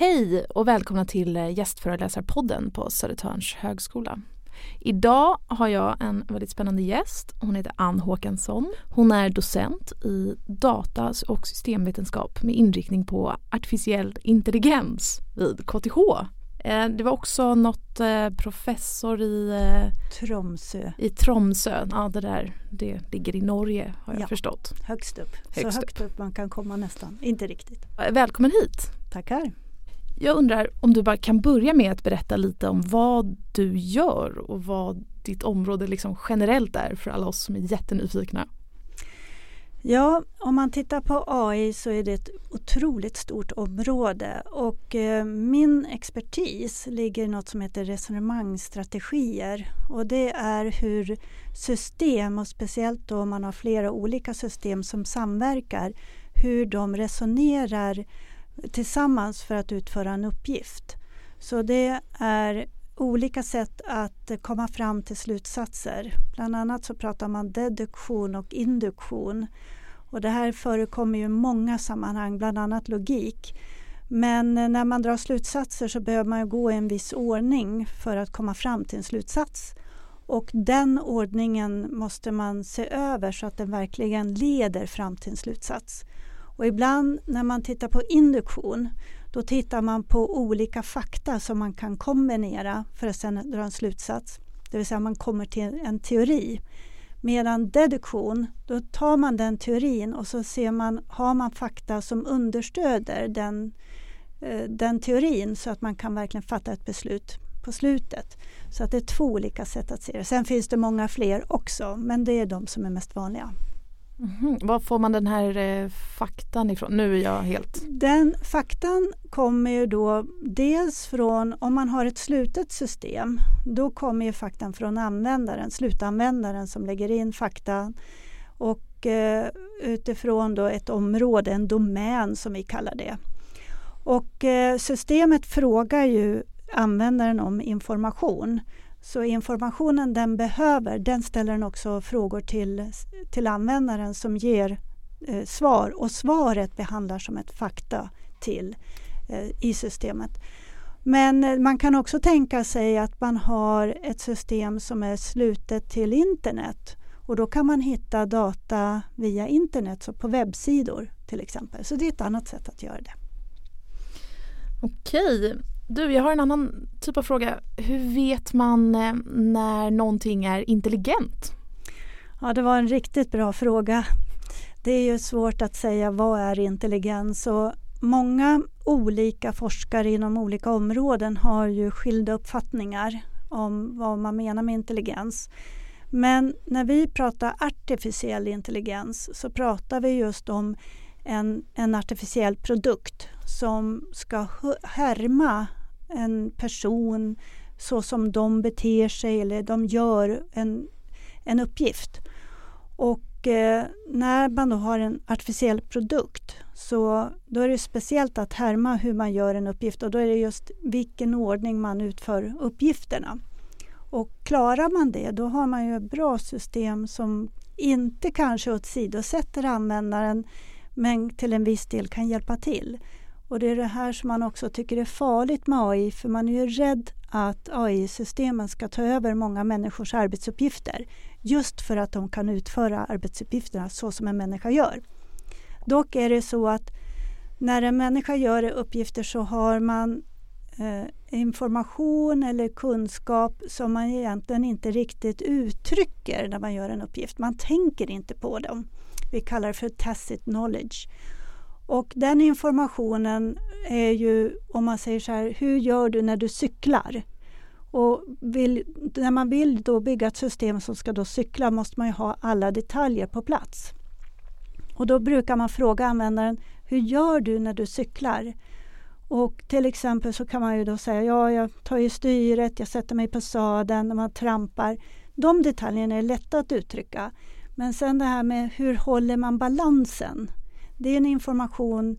Hej och välkomna till gästföreläsarpodden på Södertörns högskola. Idag har jag en väldigt spännande gäst. Hon heter Ann Håkansson. Hon är docent i data och systemvetenskap med inriktning på artificiell intelligens vid KTH. Eh, det var också något eh, professor i eh, Tromsö. I Tromsö, ja det där det ligger i Norge har jag ja, förstått. Högst upp, högst så högt upp. upp man kan komma nästan, inte riktigt. Välkommen hit. Tackar. Jag undrar om du bara kan börja med att berätta lite om vad du gör och vad ditt område liksom generellt är för alla oss som är jättenyfikna. Ja, om man tittar på AI så är det ett otroligt stort område och eh, min expertis ligger i något som heter resonemangsstrategier och det är hur system och speciellt då om man har flera olika system som samverkar, hur de resonerar tillsammans för att utföra en uppgift. Så det är olika sätt att komma fram till slutsatser. Bland annat så pratar man deduktion och induktion. Och det här förekommer i många sammanhang, bland annat logik. Men när man drar slutsatser så behöver man gå i en viss ordning för att komma fram till en slutsats. Och den ordningen måste man se över så att den verkligen leder fram till en slutsats. Och ibland när man tittar på induktion då tittar man på olika fakta som man kan kombinera för att sedan dra en slutsats. Det vill säga man kommer till en teori. Medan deduktion, då tar man den teorin och så ser man, har man fakta som understöder den, eh, den teorin så att man kan verkligen fatta ett beslut på slutet. Så att det är två olika sätt att se det. Sen finns det många fler också men det är de som är mest vanliga. Mm. Var får man den här eh, faktan ifrån? Nu är jag helt... Den faktan kommer ju då dels från, om man har ett slutet system, då kommer ju faktan från användaren, slutanvändaren som lägger in fakta och eh, utifrån då ett område, en domän som vi kallar det. Och eh, systemet frågar ju användaren om information. Så informationen den behöver, den ställer den också frågor till, till användaren som ger eh, svar och svaret behandlar som ett fakta till eh, i systemet. Men eh, man kan också tänka sig att man har ett system som är slutet till internet och då kan man hitta data via internet, så på webbsidor till exempel. Så det är ett annat sätt att göra det. Okej, du, jag har en annan typ av fråga. Hur vet man eh, när någonting är intelligent? Ja, det var en riktigt bra fråga. Det är ju svårt att säga vad är intelligens och många olika forskare inom olika områden har ju skilda uppfattningar om vad man menar med intelligens. Men när vi pratar artificiell intelligens så pratar vi just om en, en artificiell produkt som ska härma en person så som de beter sig eller de gör en, en uppgift. Och eh, när man då har en artificiell produkt så då är det speciellt att härma hur man gör en uppgift och då är det just vilken ordning man utför uppgifterna. Och klarar man det då har man ju ett bra system som inte kanske åsidosätter användaren men till en viss del kan hjälpa till. Och det är det här som man också tycker är farligt med AI för man är ju rädd att AI-systemen ska ta över många människors arbetsuppgifter just för att de kan utföra arbetsuppgifterna så som en människa gör. Dock är det så att när en människa gör uppgifter så har man eh, information eller kunskap som man egentligen inte riktigt uttrycker när man gör en uppgift. Man tänker inte på dem. Vi kallar det för tacit knowledge. Och den informationen är ju, om man säger så här, hur gör du när du cyklar? Och vill, när man vill då bygga ett system som ska då cykla måste man ju ha alla detaljer på plats. Och då brukar man fråga användaren, hur gör du när du cyklar? Och till exempel så kan man ju då säga, ja jag tar ju styret, jag sätter mig på sadeln, när man trampar. De detaljerna är lätta att uttrycka. Men sen det här med hur håller man balansen? Det är en, information,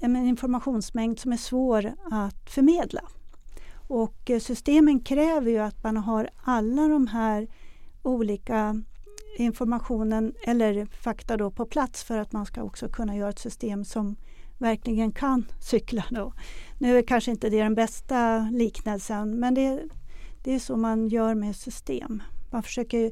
en informationsmängd som är svår att förmedla. Och eh, systemen kräver ju att man har alla de här olika informationen eller fakta då på plats för att man ska också kunna göra ett system som verkligen kan cykla. Då. Nu är kanske inte det den bästa liknelsen men det, det är så man gör med system. Man försöker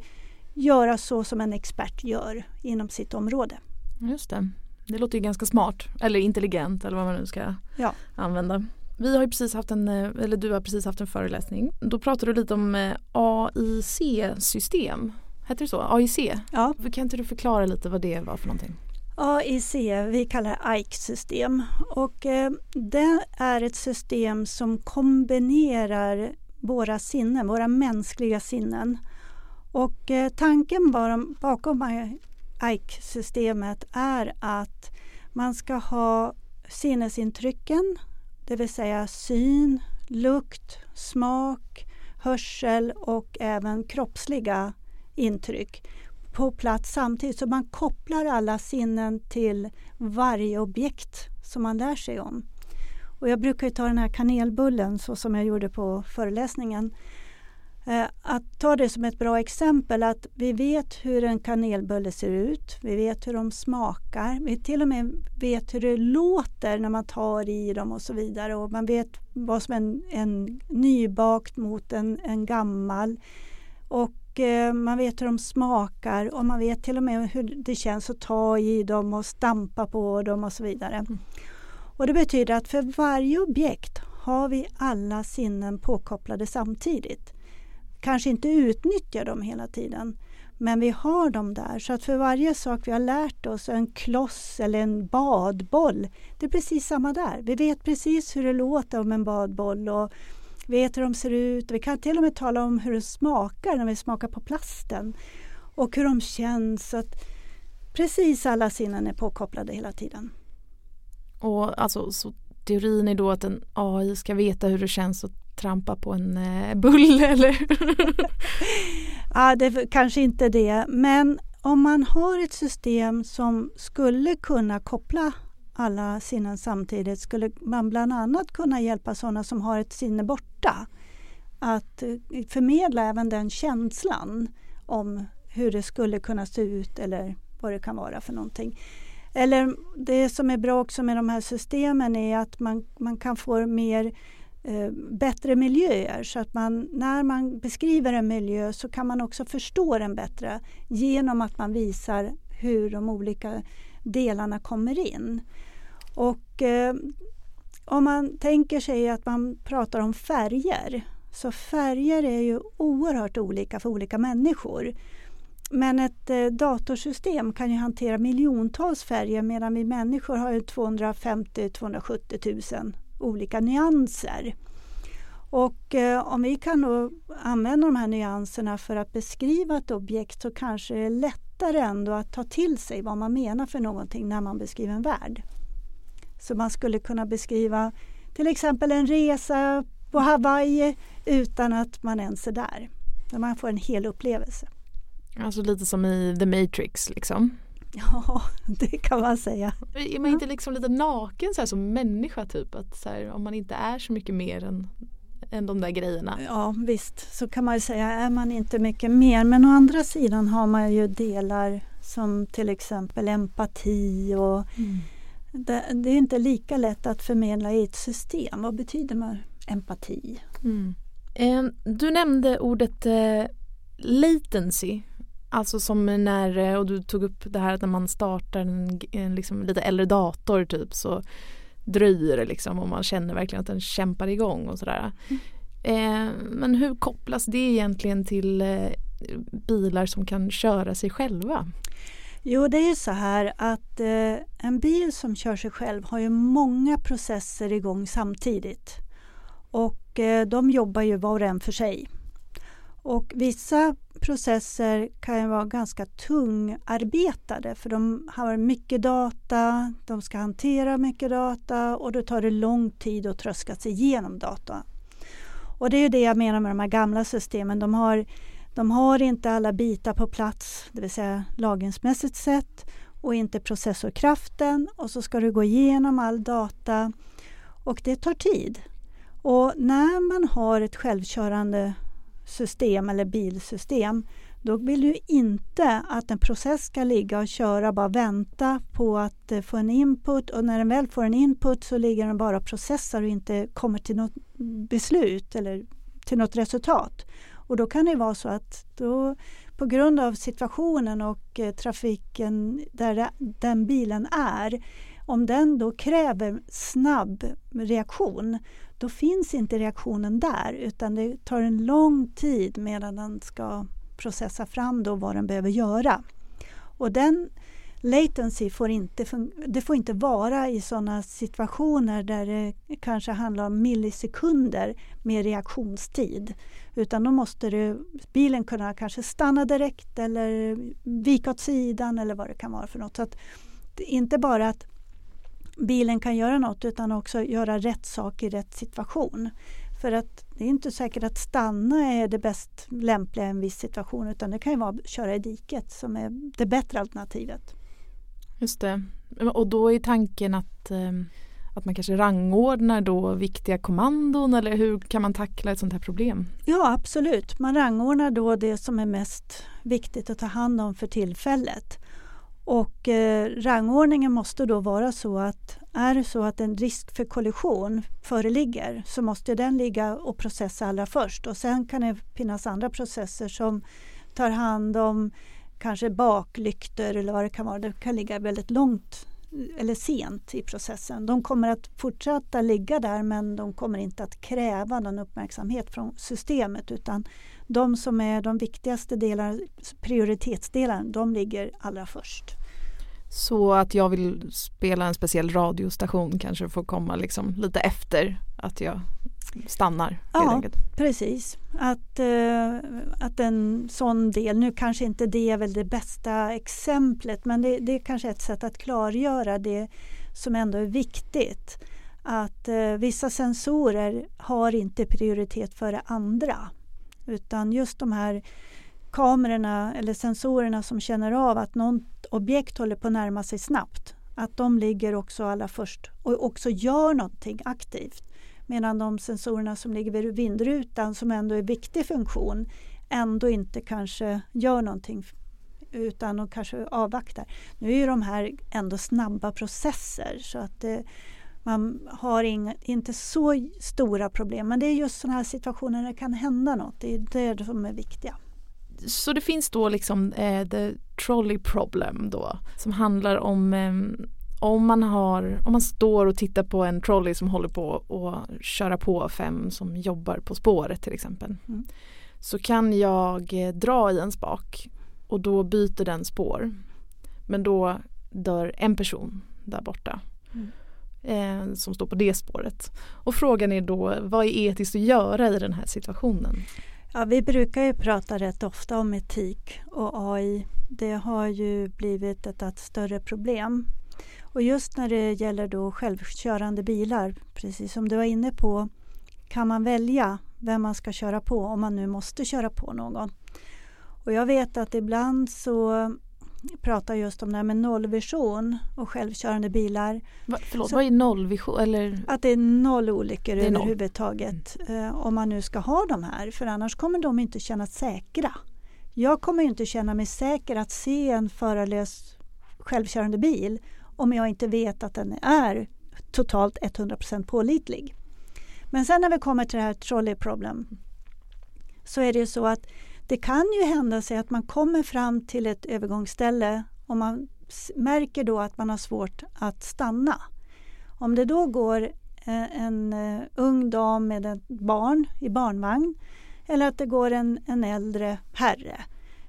göra så som en expert gör inom sitt område. Just det. Det låter ju ganska smart eller intelligent eller vad man nu ska ja. använda. Vi har ju precis haft en, eh, eller du har precis haft en föreläsning. Då pratade du lite om eh, AIC-system. Heter det så? AIC? Ja. Kan inte du förklara lite vad det var för någonting? AIC, vi kallar det AIK-system och eh, det är ett system som kombinerar våra sinnen, våra mänskliga sinnen. Och eh, tanken bakom AIK-systemet är att man ska ha sinnesintrycken, det vill säga syn, lukt, smak, hörsel och även kroppsliga intryck på plats samtidigt. Så man kopplar alla sinnen till varje objekt som man lär sig om. Och jag brukar ta den här kanelbullen så som jag gjorde på föreläsningen. Eh, att ta det som ett bra exempel att vi vet hur en kanelbulle ser ut. Vi vet hur de smakar. Vi till och med vet hur det låter när man tar i dem och så vidare. Och man vet vad som är en, en nybakt mot en, en gammal. Och Eh, man vet hur de smakar och man vet till och med hur det känns att ta i dem och stampa på dem och så vidare. Mm. Och Det betyder att för varje objekt har vi alla sinnen påkopplade samtidigt. Kanske inte utnyttjar dem hela tiden men vi har dem där så att för varje sak vi har lärt oss, en kloss eller en badboll, det är precis samma där. Vi vet precis hur det låter om en badboll och vet hur de ser ut. Vi kan till och med tala om hur de smakar när vi smakar på plasten och hur de känns. Så att precis alla sinnen är påkopplade hela tiden. Och alltså, så teorin är då att en AI ska veta hur det känns att trampa på en eh, bulle eller? ja, det är kanske inte det, men om man har ett system som skulle kunna koppla alla sinnen samtidigt skulle man bland annat kunna hjälpa sådana som har ett sinne borta att eh, förmedla även den känslan om hur det skulle kunna se ut eller vad det kan vara för någonting. Eller det som är bra också med de här systemen är att man, man kan få mer eh, bättre miljöer så att man när man beskriver en miljö så kan man också förstå den bättre genom att man visar hur de olika delarna kommer in. Och eh, om man tänker sig att man pratar om färger så färger är ju oerhört olika för olika människor. Men ett eh, datorsystem kan ju hantera miljontals färger medan vi människor har 250-270 000 olika nyanser. Och eh, om vi kan använda de här nyanserna för att beskriva ett objekt så kanske det är lättare ändå att ta till sig vad man menar för någonting när man beskriver en värld. Så man skulle kunna beskriva till exempel en resa på Hawaii utan att man ens är där. Där man får en hel upplevelse. Alltså lite som i The Matrix liksom? Ja, det kan man säga. Är man inte liksom lite naken så här, som människa typ? Att så här, om man inte är så mycket mer än, än de där grejerna. Ja visst, så kan man säga. Är man inte mycket mer. Men å andra sidan har man ju delar som till exempel empati och mm det, det, är inte lika lätt att förmedla i ett system. Vad betyder man empati? Mm. Eh, du nämnde ordet eh, latency. Alltså som när, eh, och du tog upp det här att när man startar en, en liksom lite äldre dator typ så dröjer det liksom och man känner verkligen att den kämpar igång och sådär. Mm. Eh, men hur kopplas det egentligen till eh, bilar som kan köra sig själva? Jo, det är ju så här att eh, en bil som kör sig själv har ju många processer igång samtidigt. Och eh, de jobbar ju var och en för sig. Och vissa processer kan ju vara ganska tungarbetade för de har mycket data, de ska hantera mycket data och då tar det lång tid att tröska sig igenom data. Och det är det jag menar med de här gamla systemen. De har de har inte alla bitar på plats, det vill säga lagringsmässigt sett och inte processorkraften och så ska du gå igenom all data och det tar tid. Och när man har ett självkörande system eller bilsystem då vill du inte att en process ska ligga och köra bara vänta på att eh, få en input och när den väl får en input så ligger den bara och processar och inte kommer till något beslut eller till något resultat. Och då kan det vara så att då, på grund av situationen och eh, trafiken där den bilen är, om den då kräver snabb reaktion, då finns inte reaktionen där utan det tar en lång tid medan den ska processa fram då vad den behöver göra. Och den latency får inte, det får inte vara i sådana situationer där det kanske handlar om millisekunder med reaktionstid. Utan då måste du, bilen kunna kanske stanna direkt eller vika åt sidan eller vad det kan vara för något. Så att inte bara att bilen kan göra något utan också göra rätt sak i rätt situation. För att det är inte säkert att stanna är det bäst lämpliga i en viss situation utan det kan ju vara att köra i diket som är det bättre alternativet. Just det. Och då är tanken att, ehm, att man kanske rangordnar då viktiga kommandon eller hur kan man tackla ett sånt här problem? Ja absolut, man rangordnar då det som är mest viktigt att ta hand om för tillfället. Och eh, rangordningen måste då vara så att är det så att en risk för kollision föreligger så måste den ligga och processa allra först och sen kan det finnas andra processer som tar hand om kanske baklyktor eller vad det kan vara. Det kan ligga väldigt långt eller sent i processen. De kommer att fortsätta ligga där men de kommer inte att kräva någon uppmärksamhet från systemet utan de som är de viktigaste delarna, prioritetsdelarna, de ligger allra först. Så att jag vill spela en speciell radiostation kanske får komma liksom lite efter att jag stannar. Ja, precis. Att, uh, att en sån del, nu kanske inte det är väl det bästa exemplet men det, det är kanske ett sätt att klargöra det som ändå är viktigt. Att uh, vissa sensorer har inte prioritet före andra. Utan just de här kamerorna eller sensorerna som känner av att något objekt håller på att närma sig snabbt. Att de ligger också allra först och också gör någonting aktivt. Medan de sensorerna som ligger vid vindrutan som ändå är viktig funktion ändå inte kanske gör någonting utan de kanske avvaktar. Nu är ju de här ändå snabba processer så att det, man har inga, inte så stora problem. Men det är just sådana här situationer när det kan hända något. Det är det som är viktiga. Så det finns då liksom eh, the trolley problem då som handlar om eh, om man har, om man står och tittar på en trolley som håller på att köra på fem som jobbar på spåret till exempel. Mm. Så kan jag eh, dra i en spak och då byter den spår. Men då dör en person där borta. Mm. Eh, som står på det spåret. Och frågan är då vad är etiskt att göra i den här situationen? Ja, vi brukar ju prata rätt ofta om etik och AI. Det har ju blivit ett allt större problem. Och just när det gäller då självkörande bilar, precis som du var inne på, kan man välja vem man ska köra på om man nu måste köra på någon. Och jag vet att ibland så pratar just om det här med nollvision och självkörande bilar. Va, förlåt, så, vad är nollvision? Eller? Att det är noll olyckor är överhuvudtaget noll. Mm. Eh, om man nu ska ha de här för annars kommer de inte kännas säkra. Jag kommer inte känna mig säker att se en förarlös självkörande bil om jag inte vet att den är totalt 100% pålitlig. Men sen när vi kommer till det här trolley problem så är det så att det kan ju hända sig att man kommer fram till ett övergångsställe och man märker då att man har svårt att stanna. Om det då går eh, en eh, ung dam med ett barn i barnvagn eller att det går en, en äldre herre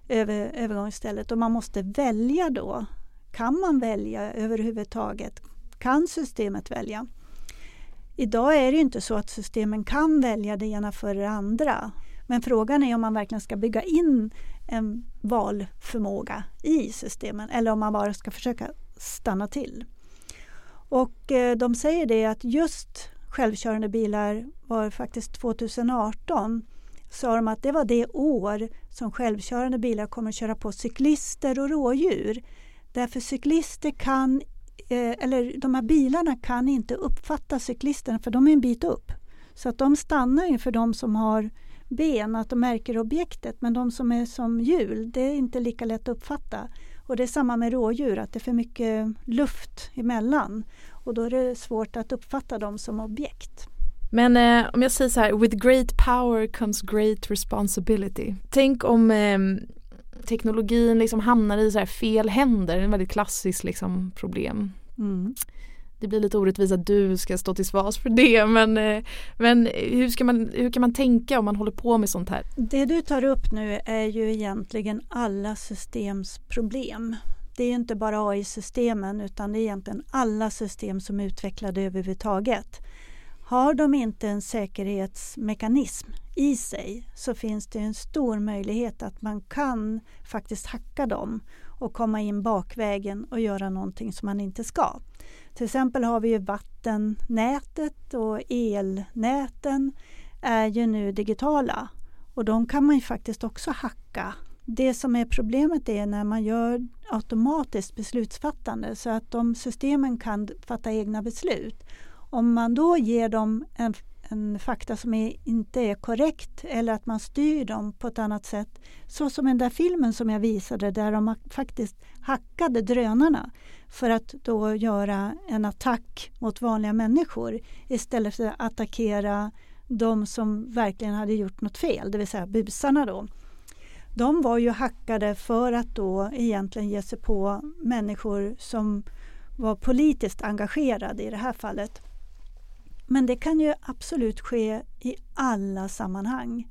över övergångsstället och man måste välja då. Kan man välja överhuvudtaget? Kan systemet välja? Idag är det inte så att systemen kan välja det ena före det andra. Men frågan är om man verkligen ska bygga in en valförmåga i systemen eller om man bara ska försöka stanna till. Och eh, de säger det att just självkörande bilar var faktiskt 2018 sa de att det var det år som självkörande bilar kommer att köra på cyklister och rådjur. Därför cyklister kan, eh, eller de här bilarna kan inte uppfatta cyklisterna för de är en bit upp. Så att de stannar inför de som har ben, att de märker objektet. Men de som är som hjul, det är inte lika lätt att uppfatta. Och det är samma med rådjur, att det är för mycket luft emellan. Och då är det svårt att uppfatta dem som objekt. Men eh, om jag säger så här, with great power comes great responsibility. Tänk om eh, teknologin liksom hamnar i så fel händer, en väldigt klassiskt liksom, problem. Mm. Det blir lite orättvist att du ska stå till svars för det men, eh, men hur, ska man, hur kan man tänka om man håller på med sånt här? Det du tar upp nu är ju egentligen alla systems problem. Det är inte bara AI-systemen utan det är egentligen alla system som är utvecklade överhuvudtaget. Har de inte en säkerhetsmekanism i sig så finns det en stor möjlighet att man kan faktiskt hacka dem och komma in bakvägen och göra någonting som man inte ska. Till exempel har vi ju vattennätet och elnäten är ju nu digitala och de kan man ju faktiskt också hacka. Det som är problemet är när man gör automatiskt beslutsfattande så att de systemen kan fatta egna beslut. Om man då ger dem en, en fakta som är, inte är korrekt eller att man styr dem på ett annat sätt. Så som den där filmen som jag visade där de faktiskt hackade drönarna för att då göra en attack mot vanliga människor istället för att attackera de som verkligen hade gjort något fel, det vill säga busarna då. De var ju hackade för att då egentligen ge sig på människor som var politiskt engagerade i det här fallet. Men det kan ju absolut ske i alla sammanhang.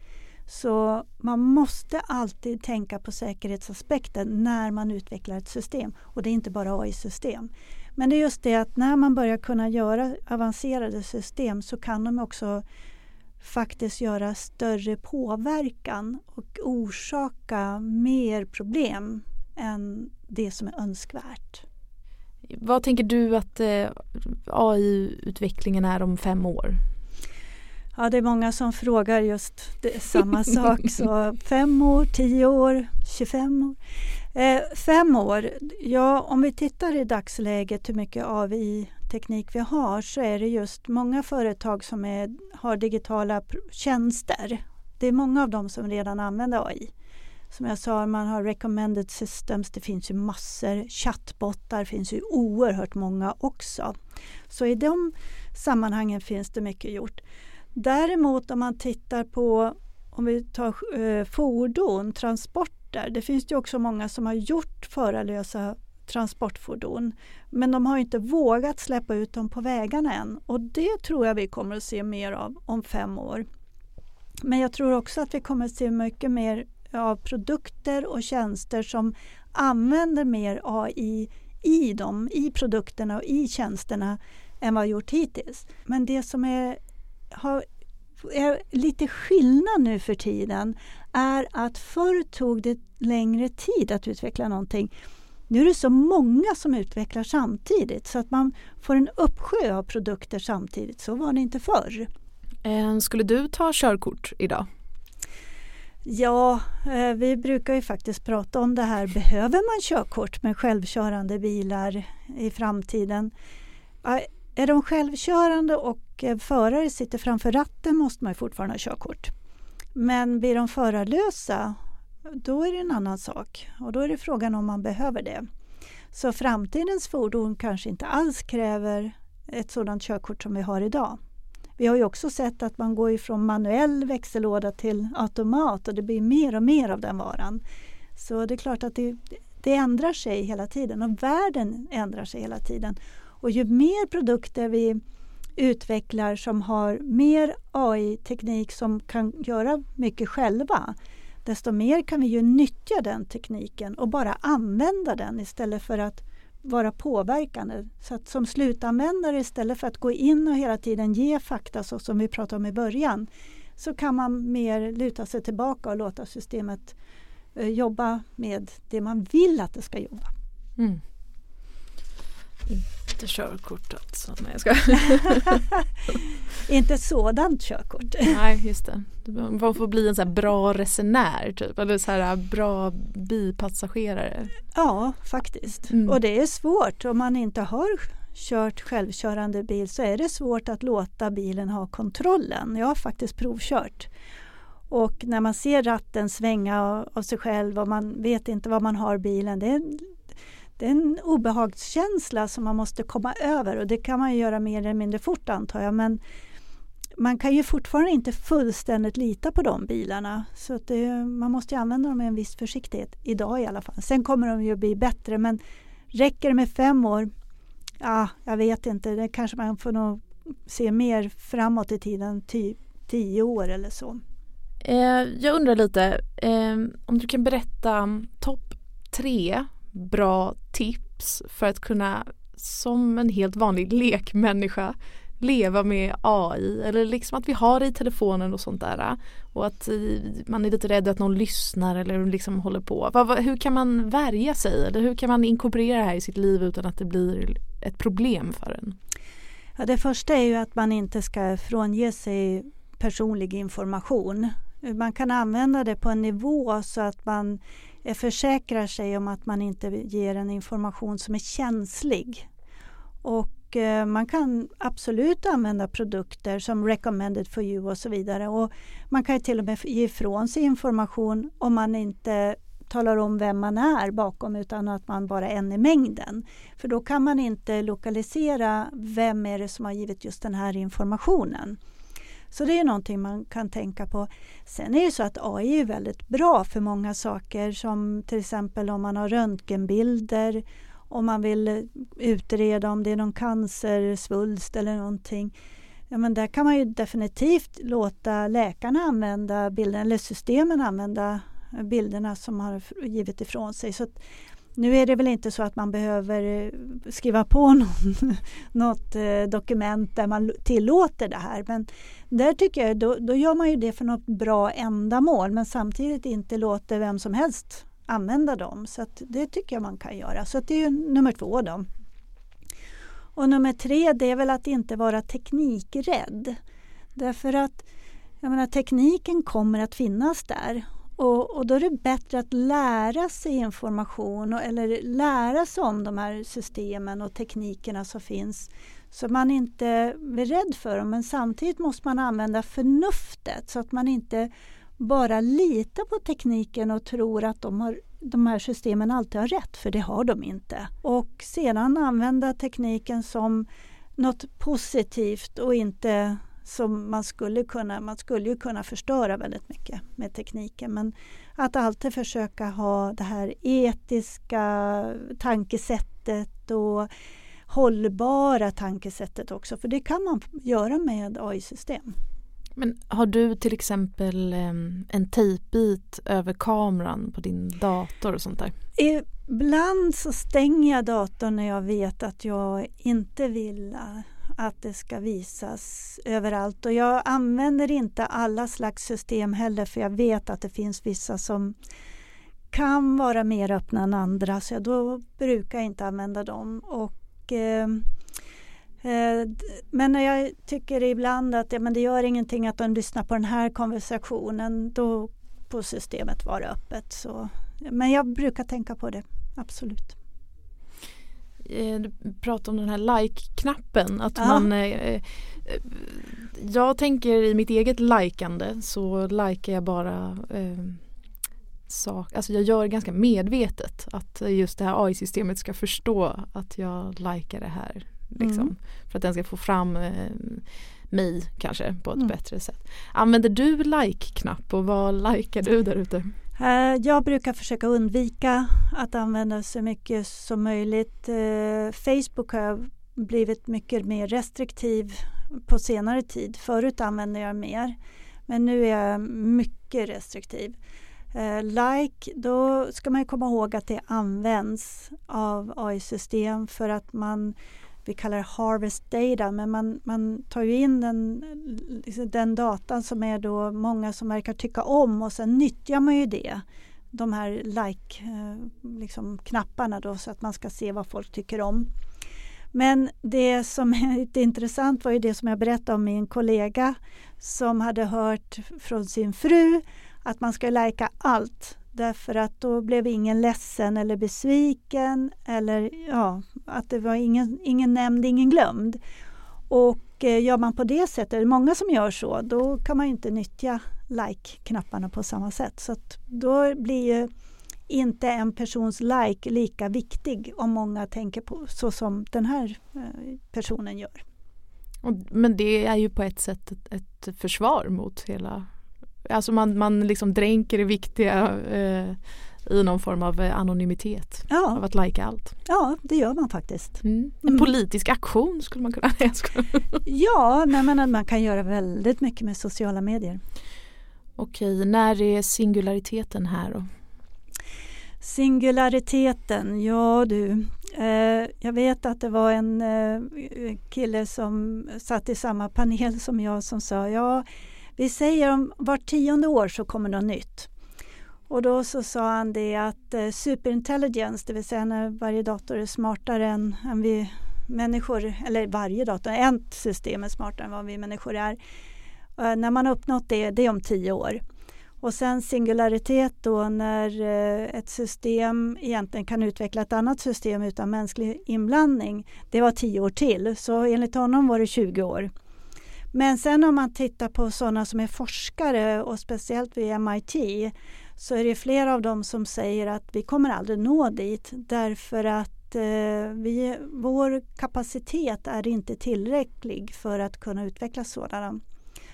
Så man måste alltid tänka på säkerhetsaspekten när man utvecklar ett system. Och det är inte bara AI-system. Men det är just det att när man börjar kunna göra avancerade system så kan de också faktiskt göra större påverkan och orsaka mer problem än det som är önskvärt. Vad tänker du att eh, AI-utvecklingen är om fem år? Ja, det är många som frågar just det, samma sak. Så fem år, tio år, 25 år. Eh, fem år, ja om vi tittar i dagsläget hur mycket AI-teknik vi har så är det just många företag som är, har digitala tjänster. Det är många av dem som redan använder AI. Som jag sa, man har recommended systems, det finns ju massor. Chattbottar finns ju oerhört många också. Så i de sammanhangen finns det mycket gjort. Däremot om man tittar på om vi tar eh, fordon, transporter. Det finns ju också många som har gjort förarlösa transportfordon. Men de har inte vågat släppa ut dem på vägarna än. Och det tror jag vi kommer att se mer av om fem år. Men jag tror också att vi kommer att se mycket mer av produkter och tjänster som använder mer AI i dem, i produkterna och i tjänsterna än vad gjort hittills. Men det som är har, är lite skillnad nu för tiden är att förr tog det längre tid att utveckla någonting. Nu är det så många som utvecklar samtidigt så att man får en uppsjö av produkter samtidigt. Så var det inte förr. Eh, skulle du ta körkort idag? Ja, eh, vi brukar ju faktiskt prata om det här. Behöver man körkort med självkörande bilar i framtiden? Är de självkörande och eh, förare sitter framför ratten måste man fortfarande ha körkort. Men blir de förarlösa, då är det en annan sak. Och då är det frågan om man behöver det. Så framtidens fordon kanske inte alls kräver ett sådant körkort som vi har idag. Vi har ju också sett att man går ifrån manuell växellåda till automat och det blir mer och mer av den varan. Så det är klart att det, det ändrar sig hela tiden och världen ändrar sig hela tiden. Och ju mer produkter vi utvecklar som har mer AI-teknik som kan göra mycket själva desto mer kan vi ju nyttja den tekniken och bara använda den istället för att vara påverkande. Så att som slutanvändare istället för att gå in och hela tiden ge fakta så som vi pratade om i början så kan man mer luta sig tillbaka och låta systemet eh, jobba med det man vill att det ska jobba. Mm. Inte körkort alltså. Nej jag ska. Inte ett sådant körkort. Nej just det. Man får bli en så bra resenär typ. Eller så här bra bipassagerare. Ja faktiskt. Mm. Och det är svårt om man inte har kört självkörande bil så är det svårt att låta bilen ha kontrollen. Jag har faktiskt provkört. Och när man ser ratten svänga av sig själv och man vet inte var man har bilen, det är, det är en obehagskänsla som man måste komma över och det kan man göra mer eller mindre fort antar jag. Men man kan ju fortfarande inte fullständigt lita på de bilarna. Så det, man måste använda dem med en viss försiktighet, idag i alla fall. Sen kommer de ju bli bättre men räcker det med fem år? Ja, jag vet inte. Det kanske man får nog se mer framåt i tiden, typ tio år eller så. Eh, jag undrar lite eh, om du kan berätta topp tre bra tips för att kunna som en helt vanlig lekmänniska leva med AI eller liksom att vi har det i telefonen och sånt där och att man är lite rädd att någon lyssnar eller liksom håller på. Hur kan man värja sig eller hur kan man inkorporera det här i sitt liv utan att det blir ett problem för en? Ja, det första är ju att man inte ska frånge sig personlig information. Man kan använda det på en nivå så att man Eh, försäkrar sig om att man inte ger en information som är känslig. Och eh, man kan absolut använda produkter som recommended for you och så vidare. Och man kan till och med ge ifrån sig information om man inte talar om vem man är bakom utan att man bara är en i mängden. För då kan man inte lokalisera vem är det som har givit just den här informationen. Så det är någonting man kan tänka på. Sen är det så att AI är väldigt bra för många saker som till exempel om man har röntgenbilder, om man vill eh, utreda om det är någon cancersvulst eller någonting. Ja, men där kan man ju definitivt låta läkarna använda bilden eller systemen använda eh, bilderna som har givit ifrån sig. Så nu är det väl inte så att man behöver eh, skriva på någon, något eh, dokument där man tillåter det här. Men där tycker jag, då, då gör man ju det för något bra ändamål men samtidigt inte låter vem som helst använda dem. Så det tycker jag man kan göra. Så det är nummer två. Då. Och nummer tre det är väl att inte vara teknikrädd. Därför att jag menar, tekniken kommer att finnas där och, och, då är det bättre att lära sig information och, eller lära sig om de här systemen och teknikerna som finns. Så man inte blir rädd för dem men samtidigt måste man använda förnuftet så att man inte bara litar på tekniken och tror att de, har, de här systemen alltid har rätt, för det har de inte. Och sedan använda tekniken som något positivt och inte som man skulle kunna, man skulle ju kunna förstöra väldigt mycket med tekniken. Men att alltid försöka ha det här etiska tankesättet och hållbara tankesättet också. För det kan man göra med AI-system. Men har du till exempel en tejpbit över kameran på din dator och sånt där? Ibland så stänger jag datorn när jag vet att jag inte vill att det ska visas överallt. Och jag använder inte alla slags system heller för jag vet att det finns vissa som kan vara mer öppna än andra så då brukar jag inte använda dem. Och, eh, eh, men jag tycker ibland att ja, men det gör ingenting att de lyssnar på den här konversationen. Då får systemet vara öppet. Så, men jag brukar tänka på det, absolut. Eh, du pratar om den här like-knappen. Att ja. man eh, eh, Jag tänker i mitt eget likande så likar jag bara eh, sak, alltså jag gör ganska medvetet att just det här AI-systemet ska förstå att jag likar det här. Liksom, mm. För att den ska få fram eh, mig kanske på ett mm. bättre sätt. Använder du like-knapp och vad likar du där ute? Eh, jag brukar försöka undvika att använda så mycket som möjligt. Eh, Facebook har blivit mycket mer restriktiv på senare tid. Förut använde jag mer men nu är jag mycket restriktiv. Eh, like, då ska man komma ihåg att det används av AI-system för att man vi kallar det harvest data, men man, man tar ju in den, liksom den datan som är då många som verkar tycka om och sen nyttjar man ju det. De här like-knapparna eh, liksom, då så att man ska se vad folk tycker om. Men det som är lite intressant var ju det som jag berättade om min kollega som hade hört från sin fru att man ska lajka allt Därför att då blev ingen ledsen eller besviken eller ja, att det var ingen, ingen nämnd, ingen glömd. Och eh, gör man på det sättet, det är många som gör så, då kan man inte nyttja like-knapparna på samma sätt. Så då blir ju inte en persons like lika viktig om många tänker på så som den här eh, personen gör. Men det är ju på ett sätt ett, ett försvar mot hela Alltså man, man liksom dränker det viktiga eh, i någon form av eh, anonymitet. Ja. Av att lajka allt. Ja, det gör man faktiskt. Mm. En mm. politisk aktion skulle man kunna säga. ja, nej, men man kan göra väldigt mycket med sociala medier. Okej, när är singulariteten här då? Singulariteten, ja du. Eh, jag vet att det var en eh, kille som satt i samma panel som jag som sa ja, vi säger om vart tionde år så kommer något nytt. Och då så sa han det att eh, superintelligence, det vill säga när varje dator är smartare än, än vi människor, eller varje dator, ett system är smartare än vad vi människor är. Eh, när man har uppnått det, det är om tio år. Och sen singularitet då när eh, ett system egentligen kan utveckla ett annat system utan mänsklig inblandning. Det var tio år till, så enligt honom var det 20 år. Men sen om man tittar på sådana som är forskare och speciellt vid MIT så är det flera av dem som säger att vi kommer aldrig nå dit därför att eh, vi, vår kapacitet är inte tillräcklig för att kunna utveckla sådana.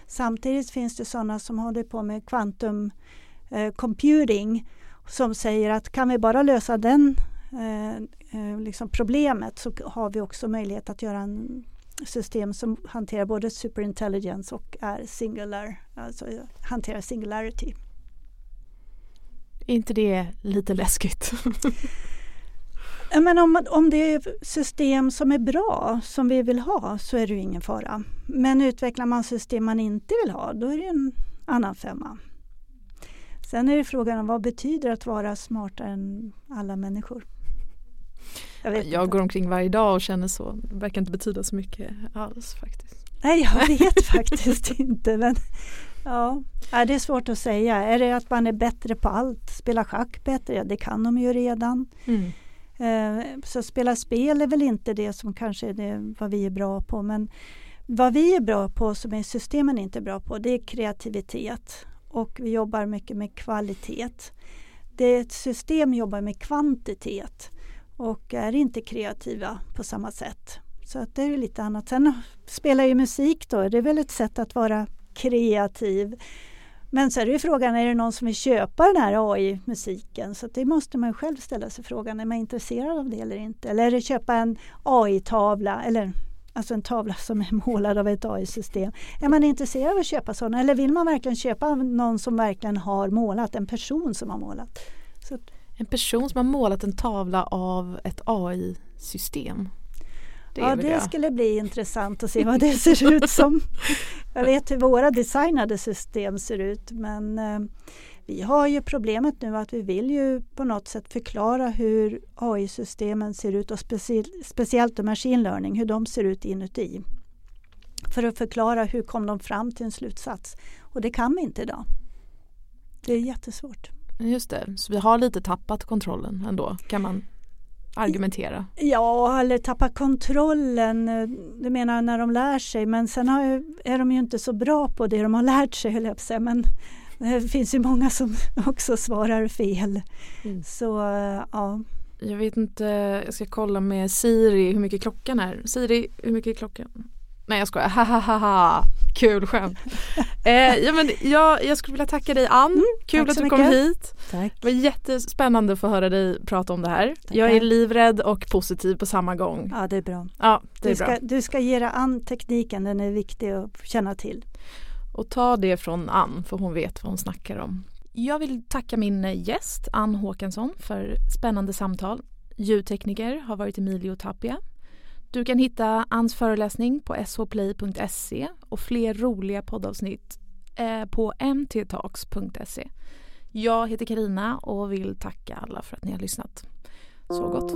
Samtidigt finns det sådana som håller på med quantum eh, computing som säger att kan vi bara lösa den eh, eh liksom problemet så har vi också möjlighet att göra en system som hanterar både superintelligence och är singular, alltså hanterar singularity. Är inte det lite läskigt? Men om, om det är system som är bra, som vi vill ha, så är det ju ingen fara. Men utvecklar man system man inte vill ha, då är det en annan femma. Sen är det frågan om vad betyder att vara smartare än alla människor? Jag, jag går omkring varje dag och känner så. Det verkar inte betyda så mycket alls faktiskt. Nej, jag vet faktiskt inte. Men ja, det är svårt att säga. Är det att man är bättre på allt? Spela schack bättre? Ja, det kan de ju redan. Mm. Eh, så spela spel är väl inte det som kanske är det, vad vi är bra på. Men vad vi är bra på som är systemen inte är bra på det är kreativitet. Och vi jobbar mycket med kvalitet. Det ett system jobbar med kvantitet och är inte kreativa på samma sätt. Så att det är lite annat. Sen spelar ju musik då, det är väl ett sätt att vara kreativ. Men så är det ju frågan, är det någon som vill köpa den här AI-musiken? Så det måste man själv ställa sig frågan, är man intresserad av det eller inte? Eller är det köpa en AI-tavla, eller alltså en tavla som är målad av ett AI-system. Är man intresserad av att köpa sådana eller vill man verkligen köpa någon som verkligen har målat, en person som har målat? Så en person som har målat en tavla av ett AI-system. Det ja, det jag. skulle bli intressant att se vad det ser ut som. Jag vet hur våra designade system ser ut men eh, vi har ju problemet nu att vi vill ju på något sätt förklara hur AI-systemen ser ut och specie speciellt machine learning, hur de ser ut inuti. För att förklara hur kom de fram till en slutsats. Och det kan vi inte idag. Det är jättesvårt. Just det, så vi har lite tappat kontrollen ändå kan man argumentera. Ja, eller tappat kontrollen, du menar när de lär sig men sen har, är de ju inte så bra på det de har lärt sig höll jag på säga. Men det finns ju många som också svarar fel. Mm. Så ja. Jag vet inte, jag ska kolla med Siri hur mycket klockan är. Siri, hur mycket är klockan? Nej jag skojar, ha ha ha ha. Kul skämt. eh, ja, men jag, jag skulle vilja tacka dig Ann, mm, kul att du kom hit. Tack. Det var jättespännande att få höra dig prata om det här. Tack. Jag är livrädd och positiv på samma gång. Ja det är bra. Ja, det du, är ska, bra. du ska ge dig Ann tekniken, den är viktig att känna till. Och ta det från Ann för hon vet vad hon snackar om. Jag vill tacka min gäst Ann Håkansson för spännande samtal. Ljudtekniker har varit Emilio Tapia du kan hitta Anns föreläsning på shplay.se och fler roliga poddavsnitt eh, på mttalks.se. Jag heter Karina och vill tacka alla för att ni har lyssnat. Så gott.